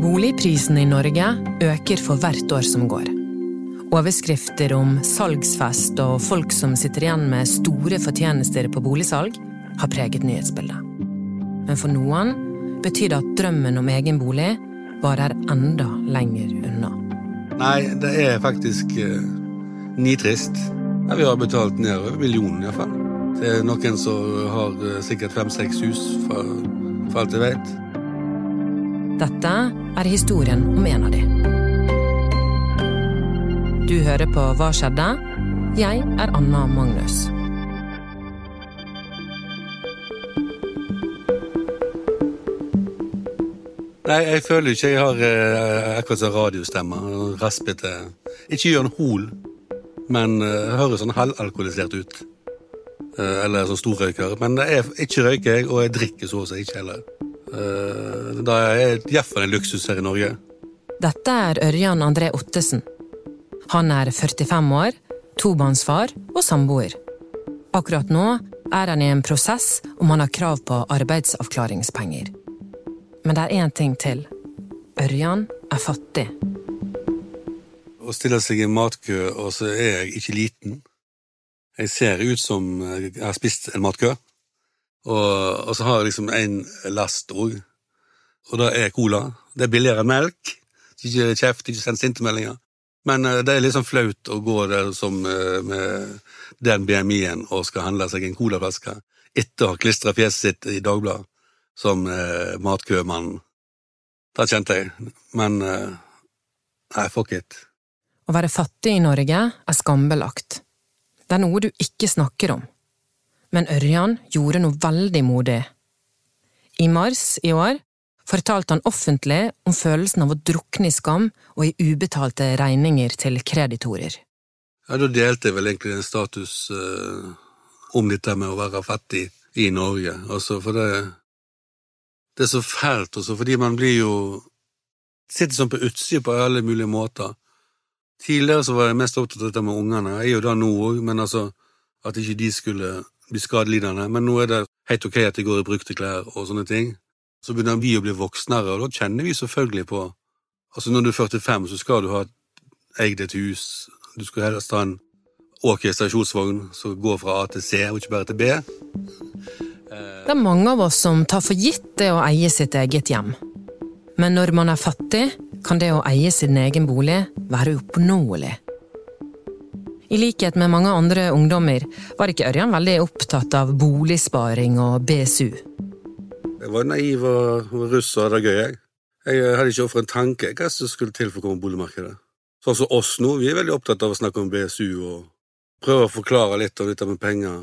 Boligprisene i Norge øker for hvert år som går. Overskrifter om salgsfest og folk som sitter igjen med store fortjenester på boligsalg, har preget nyhetsbildet. Men for noen betyr det at drømmen om egen bolig varer enda lenger unna. Nei, det er faktisk eh, nitrist. Vi har betalt ned over millionen iallfall. Det er noen som har eh, sikkert fem-seks hus, for, for alt jeg vet. Dette er historien om en av de. Du hører på Hva skjedde? Jeg er Anna Magnus. Nei, jeg føler ikke jeg har eh, akkurat sånn radiostemme. Raspete. Ikke gjør Hoel, men eh, høres sånn halvalkoholisert ut. Eh, eller sånn storrøyker. Men jeg, ikke røyker jeg, og jeg drikker så å si ikke heller. Eh, da er iallfall en luksus her i Norge. Dette er Ørjan André Ottesen. Han er 45 år, tobarnsfar og samboer. Akkurat nå er han i en prosess om han har krav på arbeidsavklaringspenger. Men det er én ting til. Ørjan er fattig. Å stille seg i en matkø, og så er jeg ikke liten. Jeg ser ut som jeg har spist en matkø, og, og så har jeg liksom en last òg. Og det er cola. Det er billigere enn melk. Ikke kjeft, ikke send sintemeldinger. Men uh, det er litt sånn flaut å gå der som uh, med den BMI-en og skal handle seg en colaflaske etter å ha klistra fjeset sitt i Dagbladet som uh, matkømann. Det kjente jeg. Men nei, fuck it. Å være fattig i Norge er skambelagt. Det er noe du ikke snakker om. Men Ørjan gjorde noe veldig modig. I mars i år fortalte han offentlig om følelsen av å drukne i skam og i ubetalte regninger til kreditorer. Ja, Da delte jeg vel egentlig en status eh, om dette med å være fattig i Norge. Altså, for det Det er så fælt også, fordi man blir jo Sitter sånn på utsida på alle mulige måter. Tidligere så var jeg mest opptatt av dette med ungene. Jeg er jo da nå òg, men altså at ikke de skulle bli skadelidende. Men nå er det helt ok at de går i brukte klær og sånne ting. Så begynner vi å bli voksnere, og da kjenner vi selvfølgelig på Altså, når du er 45, så skal du ha eid et hus, du skal helst ha en åker stasjonsvogn som går fra A til C, og ikke bare til B. Det er mange av oss som tar for gitt det å eie sitt eget hjem. Men når man er fattig, kan det å eie sin egen bolig være uoppnåelig. I likhet med mange andre ungdommer var ikke Ørjan veldig opptatt av boligsparing og BSU. Jeg var naiv og russ og hadde det gøy, jeg. Jeg hadde ikke ofret en tanke hva som skulle til for å komme boligmarkedet. Sånn som oss nå, vi er veldig opptatt av å snakke om BSU og prøve å forklare litt om dette med penger.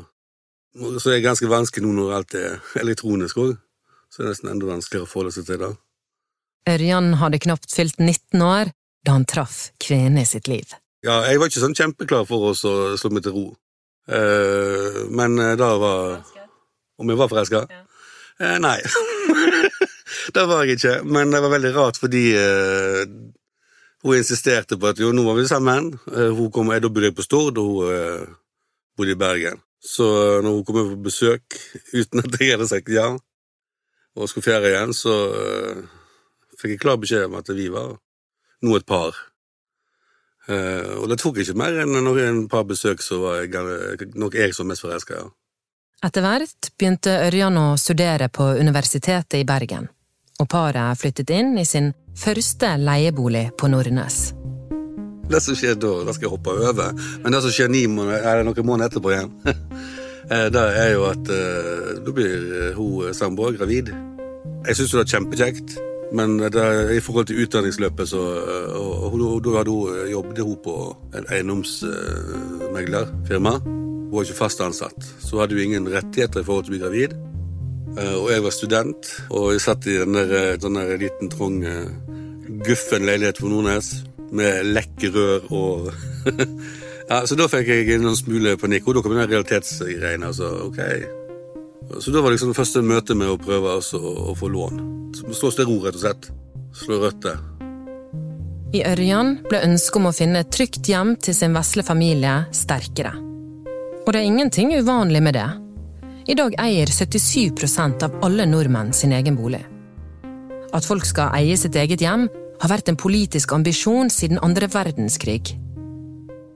Så er det ganske vanskelig nå når alt er elektronisk òg. Så det er nesten enda vanskeligere å forholde seg til det. Ørjan hadde knapt fylt 19 år da han traff kvinnen i sitt liv. Ja, jeg var ikke sånn kjempeklar for oss å slå meg til ro. Eh, men eh, da var Om jeg var forelska? Eh, nei. det var jeg ikke. Men det var veldig rart, fordi eh, hun insisterte på at jo, nå var vi sammen. Eh, hun kom, jeg, da bodde jeg på Stord, og hun eh, bodde i Bergen. Så eh, når hun kom på besøk uten at jeg hadde sagt ja, og skulle ferie igjen, så eh, fikk jeg klar beskjed om at vi var nå et par. Eh, og det tok ikke mer enn noen par besøk, så var jeg nok jeg som mest forelska. Ja. Etter hvert begynte Ørjan å studere på Universitetet i Bergen, og paret flyttet inn i sin første leiebolig på Nordnes. Det som skjer da, det skal jeg hoppe over, men det som skjer ni måneder, noen måneder etterpå igjen, eh, det er jo at uh, da blir hun samboer gravid. Jeg syns det er kjempekjekt, men det, er i forhold til utdanningsløpet så eh, Da hadde hun, eh, jobbet hun på en eiendomsmeglerfirma. Hun var ikke fast ansatt, så hadde hun ingen rettigheter i forhold til å bli gravid. Eh, Og jeg var student, og jeg satt i den der, eh, den der liten, trang, eh, guffen leilighet på Nordnes med lekkerør og Ja, Så da fikk jeg en smule panikk, og da kom den realitetsgreiene. Altså, ok. Så da var liksom det første møtet med å prøve altså, å, få lån. Slå til ro, rett og slett. Slå røtter. I Ørjan ble ønsket om å finne et trygt hjem til sin vesle familie sterkere. Og det er ingenting uvanlig med det. I dag eier 77% av alle nordmenn sin egen bolig. at folk skal eie sitt eget hjem, har vært en politisk ambisjon siden andre verdenskrig.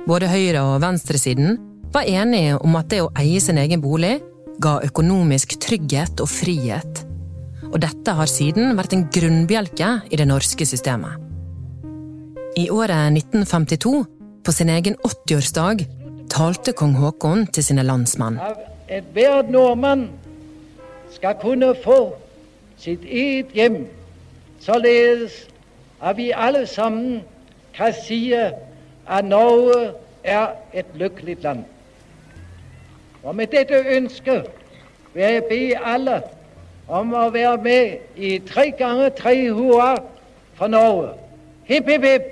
Både høyre- og venstresiden var enige om at det å eie sin egen bolig ga økonomisk trygghet og frihet. Og dette har siden vært en grunnbjelke i det norske systemet. I året 1952, på sin egen 80-årsdag, talte kong Haakon til sine landsmenn. Enhver nordmann skal kunne få sitt eget hjem, således at vi alle sammen kan si at Norge er et lykkelig land. Og med dette ønsket vil jeg be alle om å være med i tre ganger tre hurra for Norge. Hipp, hipp, hipp!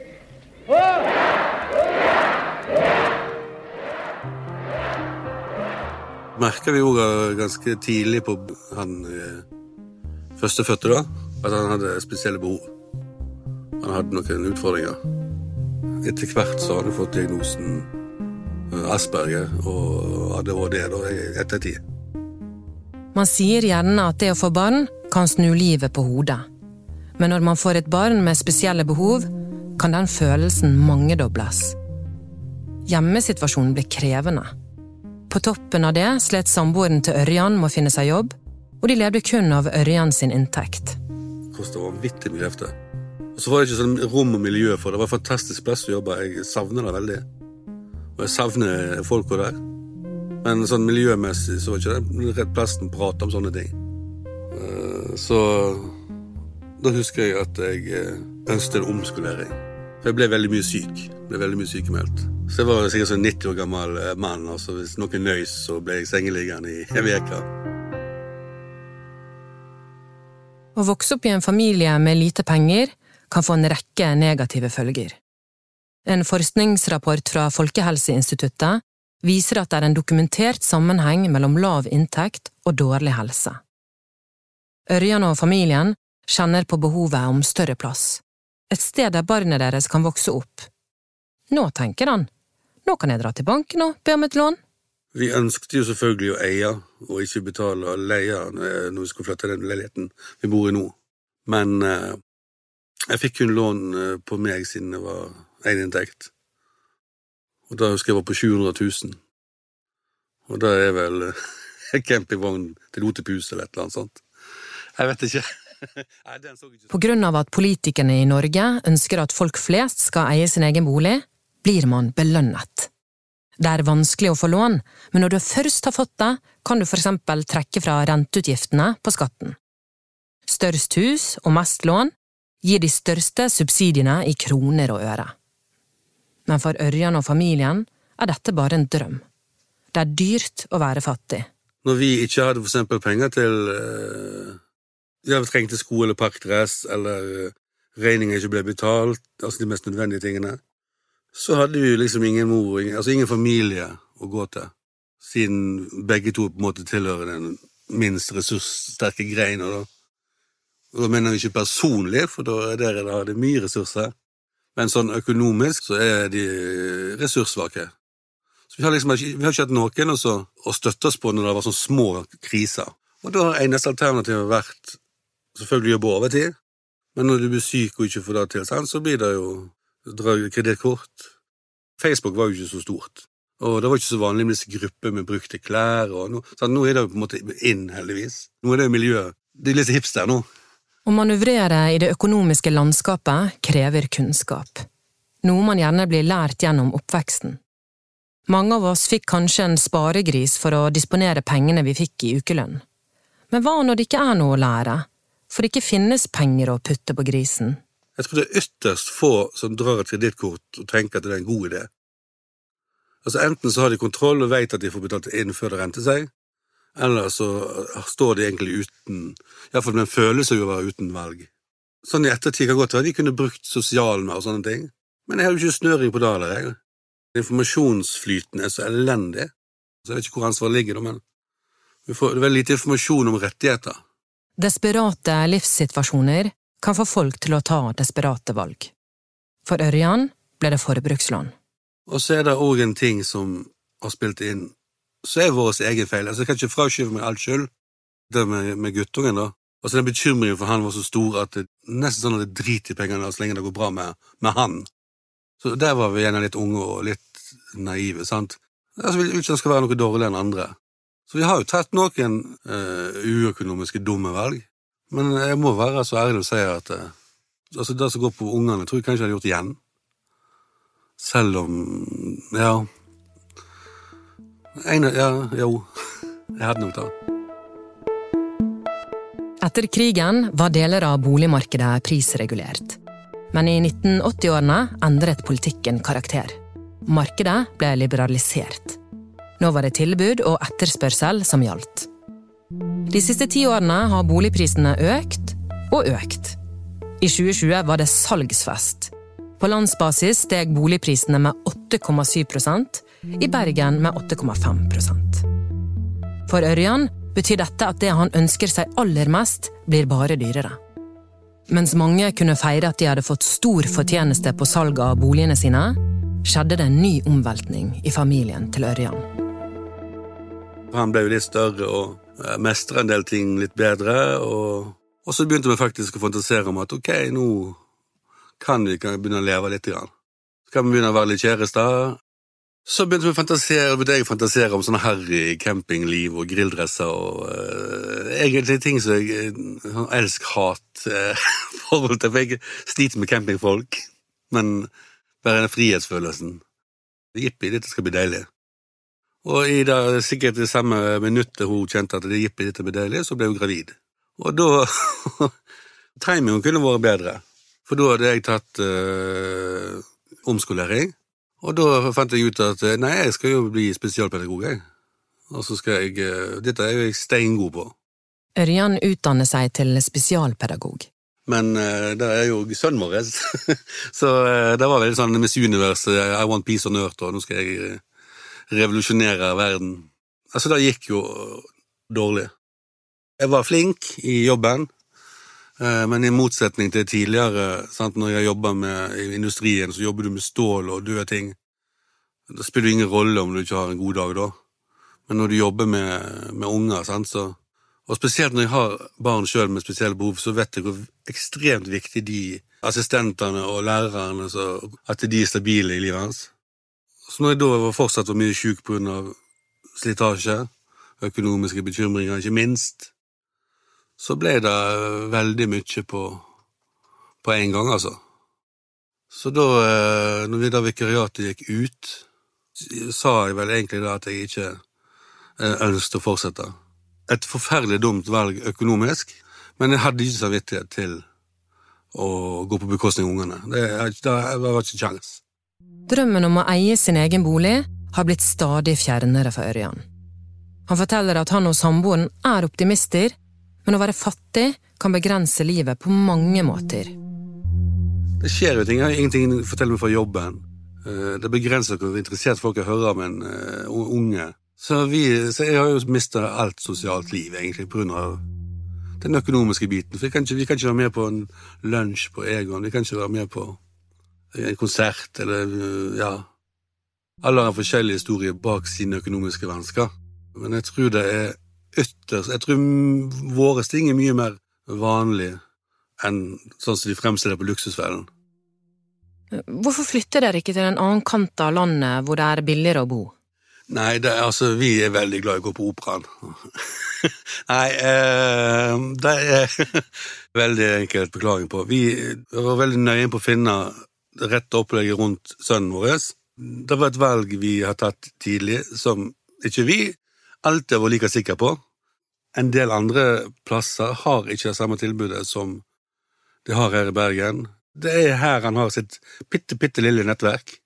Merka vi òg ganske tidlig på han eh, førstefødte, da, at han hadde spesielle behov. Han hadde noen utfordringer. Etter hvert så hadde han fått diagnosen Asperger og ADHD da, i ettertid. Man sier gjerne at det å få barn kan snu livet på hodet. Men når man får et barn med spesielle behov, kan den følelsen mangedobles. Hjemmesituasjonen blir krevende. På toppen av det slet samboeren til Ørjan med å finne seg jobb, og de levde kun av Ørjan sin inntekt. Kosta vanvittig mye hefte. Og så var det ikke sånn rom og miljø for det. Det var en fantastisk plass å jobbe. Jeg savner det veldig. Og jeg savner folka der. Men sånn miljømessig så var ikke det rett plassen prate om sånne ting. Eh, så da husker jeg at jeg eh, ønsket en omskolering. For jeg ble veldig mye syk. Ble veldig mye sykemeldt. Så jeg var sikkert sånn 90 år gammel mann, mann. altså Hvis noen nøys, så ble jeg sengeliggende i en uke. Å vokse opp i en familie med lite penger kan få en rekke negative følger. En forskningsrapport fra Folkehelseinstituttet viser at det er en dokumentert sammenheng mellom lav inntekt og dårlig helse. Ørjan og familien kjenner på behovet om større plass, et sted der barnet deres kan vokse opp. Nå tenker han, nå kan jeg dra til banken og be om et lån. Vi ønsket jo selvfølgelig å eie og ikke betale leie når vi skulle flytte den leiligheten vi bor i nå. Men eh, jeg fikk kun lån eh, på meg siden jeg var én inntekt. Og da husker jeg var på 700 000. Og da er vel eh, campingvogn til Lotepus eller et eller annet sånt. Jeg vet ikke. På grunn av at politikerne i Norge ønsker at folk flest skal eie sin egen bolig, blir man belønnet. Det er vanskelig å få lån, men når du først har fått det, kan du for eksempel trekke fra renteutgiftene på skatten. Størst hus og mest lån gir de største subsidiene i kroner og øre. Men for Ørjan og familien er dette bare en drøm. Det er dyrt å være fattig. Når vi ikke hadde for eksempel penger til uh, Ja, vi trengte sko eller parkdress, eller uh, regninger ikke ble betalt, altså de mest nødvendige tingene, så hadde vi liksom ingen mor, altså ingen familie å gå til, siden begge to på en måte tilhører den minst ressurssterke greina, da. Og da mener vi ikke personlig, for da er dere da hadde mye ressurser, men sånn økonomisk så er de ressurssvake. Så vi har liksom vi har ikke hatt noen også, å støtte oss på når det var sånne små kriser. Og da har eneste alternativet vært selvfølgelig å jobbe overtid, men når du blir syk og ikke får det til, så blir det jo kredittkort. Facebook var jo ikke så stort, og det var ikke så vanlig med disse grupper med brukte klær. og noe. Så nå er det jo på en måte inn, heldigvis. Nå er det jo miljøet. Det er litt hipster nå. Å manøvrere i det økonomiske landskapet krever kunnskap, noe man gjerne blir lært gjennom oppveksten. Mange av oss fikk kanskje en sparegris for å disponere pengene vi fikk i ukelønn. Men hva når det ikke er noe å lære, for det ikke finnes penger å putte på grisen? Jeg tror det er ytterst få som drar et kredittkort og tenker at det er en god idé. Altså Enten så har de kontroll og vet at de får betalt inn før det renter seg, eller så står de egentlig uten Iallfall med en følelse av å være uten valg. Sånn i ettertid kan godt være de kunne brukt sosialmer og sånne ting, men jeg har jo ikke snøring på det heller, jeg. Informasjonsflyten er så elendig, så jeg vet ikke hvor ansvaret ligger, men vi får veldig lite informasjon om rettigheter. Desperate livssituasjoner kan få folk til å ta desperate valg. For Ørjan ble det forbrukslån. Og så er det òg en ting som har spilt inn, så er vår egen feil. Altså, jeg kan ikke fraskyve meg all skyld. Det med, med guttungen, da. Altså den Bekymringen for han var så stor at det nesten sånn at det driter i pengene så lenge det går bra med, med han. Så Der var vi gjerne litt unge og litt naive. sant? Altså, Vi vil ikke han skal være noe dårligere enn andre. Så vi har jo tatt noen uh, uøkonomiske dumme valg. Men jeg må være så ærlig å si at uh, altså det som går på ungene, tror jeg kanskje jeg hadde gjort igjen. Selv om Ja. En, ja, jo. Jeg hadde nok det. Etter krigen var deler av boligmarkedet prisregulert. Men i 1980-årene endret politikken karakter. Markedet ble liberalisert. Nå var det tilbud og etterspørsel som gjaldt. De siste ti årene har boligprisene økt og økt. I 2020 var det salgsfest. På landsbasis steg boligprisene med 8,7 i Bergen med 8,5% For Ørjan betyr dette at det han ønsker seg aller mest, blir bare dyrere. Mens mange kunne feire at de hadde fått stor fortjeneste på salget av boligene sine, skjedde det en ny omveltning i familien til Ørjan. Han ble jo litt større og eh, mestra en del ting litt bedre. Og, og, så begynte vi faktisk å fantasere om at ok, nå kan vi begynne å leve litt. Grann. Så kan vi begynne å være litt kjærester. Så begynte vi å fantasere, jeg fantasere om sånne harry campingliv og grilldresser og uh, egentlig ting som jeg sånn elsk-hat-forhold uh, til. For jeg sliter med campingfolk, men bare den frihetsfølelsen. Jippi, dette skal bli deilig. Og i det, sikkert det samme minuttet hun kjente at det jippi, dette blir deilig, så ble hun gravid. Og da Timingen kunne vært bedre, for da hadde jeg tatt uh, omskolering. Og da fant jeg ut at nei, jeg skal jo bli spesialpedagog, jeg. Og så skal jeg uh, Dette er jeg steingod på. Ørjan utdanner seg til spesialpedagog. Men uh, det er jo sønnen vår, så uh, det var veldig sånn Miss Universe, I want peace on earth, og nå skal jeg revolusjonere verden. Altså, det gikk jo dårlig. Jeg var flink i jobben, Eh, men i motsetning til tidligere, sant, når jeg jobber med i industrien, så jobber du med stål og døde ting. Da spiller ingen rolle om du ikke har en god dag da. Men når du jobber med, med unger, sant, så Og spesielt når jeg har barn sjøl med spesielle behov, så vet jeg hvor ekstremt viktig de assistentene og lærerne så, At de er stabile i livet hans. Så når jeg da fortsatt var mye sjuk pga. slitasje, økonomiske bekymringer, ikke minst, så ble det veldig mye på, på en gang, altså. Så da, eh, når vi da vikariatet gikk ut, sa jeg vel egentlig da at jeg ikke eh, ønsket å fortsette. Et forferdelig dumt valg økonomisk, men jeg hadde ikke samvittighet til å gå på bekostning av ungene. Det, det var ikke kjangs. Drømmen om å eie sin egen bolig har blitt stadig fjernere for Ørjan. Han forteller at han og samboeren er optimister, men å være fattig kan begrense livet på mange måter. Det skjer jo ting. Jeg har ingenting å fortelle meg fra jobben. Eh, det begrenser hvor interessert folk er høre om en uh, unge. Så, vi, så, jeg har jo mista alt sosialt liv, egentlig, av den økonomiske biten. For vi kan, ikke, vi kan ikke være med på en lunsj på Egon, vi kan ikke være med på en konsert, eller uh, ja Alle har forskjellige historier bak sine økonomiske vansker. Men jeg tror det er ytterst Jeg tror våre ting er mye mer vanlig enn sånn som de fremstiller på Luksusfellen. Hvorfor flytter dere ikke til en annen kant av landet hvor det er billigere å bo? Nei, det, altså, vi er veldig glad i å gå på operaen. Nei, eh, det er veldig enkelt beklaring på. Vi var veldig nøye på å finne det rette opplegget rundt sønnen vår. Det var et valg vi har tatt tidlig, som ikke vi alltid har vært like sikker på. En del andre plasser har ikke det samme tilbudet som de har her i Bergen. Det er her han har sitt bitte, bitte lille nettverk.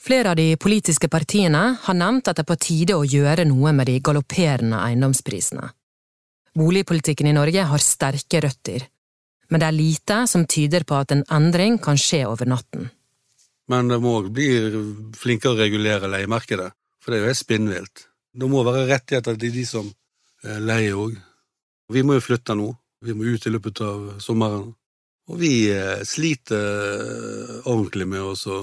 Flere av de politiske partiene har nevnt at det er på tide å gjøre noe med de galopperende eiendomsprisene. Boligpolitikken i Norge har sterke røtter, men det er lite som tyder på at en endring kan skje over natten. Men det må bli flinkere å regulere leiemarkedet. For det er jo helt spinnvilt. Det må være rettigheter til de som eh, leier òg. Vi må jo flytte nå. Vi må ut i løpet av sommeren. Og vi eh, sliter eh, ordentlig med å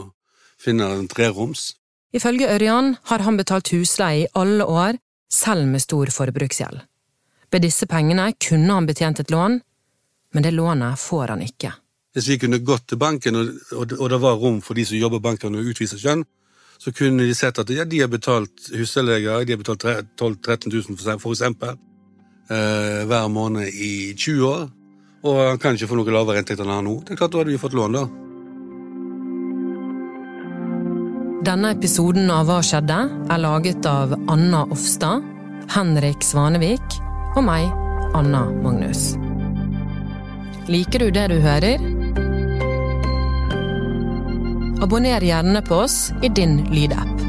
finne en treroms. Ifølge Ørjan har han betalt husleie i alle år, selv med stor forbruksgjeld. Med disse pengene kunne han betjent et lån, men det lånet får han ikke. Hvis vi kunne gått til banken, og, det var rom for de som jobber i banken å utvise skjønn, så kunne de sett at ja, de har betalt husleie, de har betalt 12 000-13 000 for eksempel, eh, hver måned i 20 år, og han kan ikke få noe lavere inntekt enn han har nå. Det er klart, Da hadde vi fått lån, da. Denne episoden av Hva skjedde? er laget av Anna Offstad, Henrik Svanevik og meg, Anna Magnus. Liker du det du hører? Abonner gjerne på oss i din lydapp.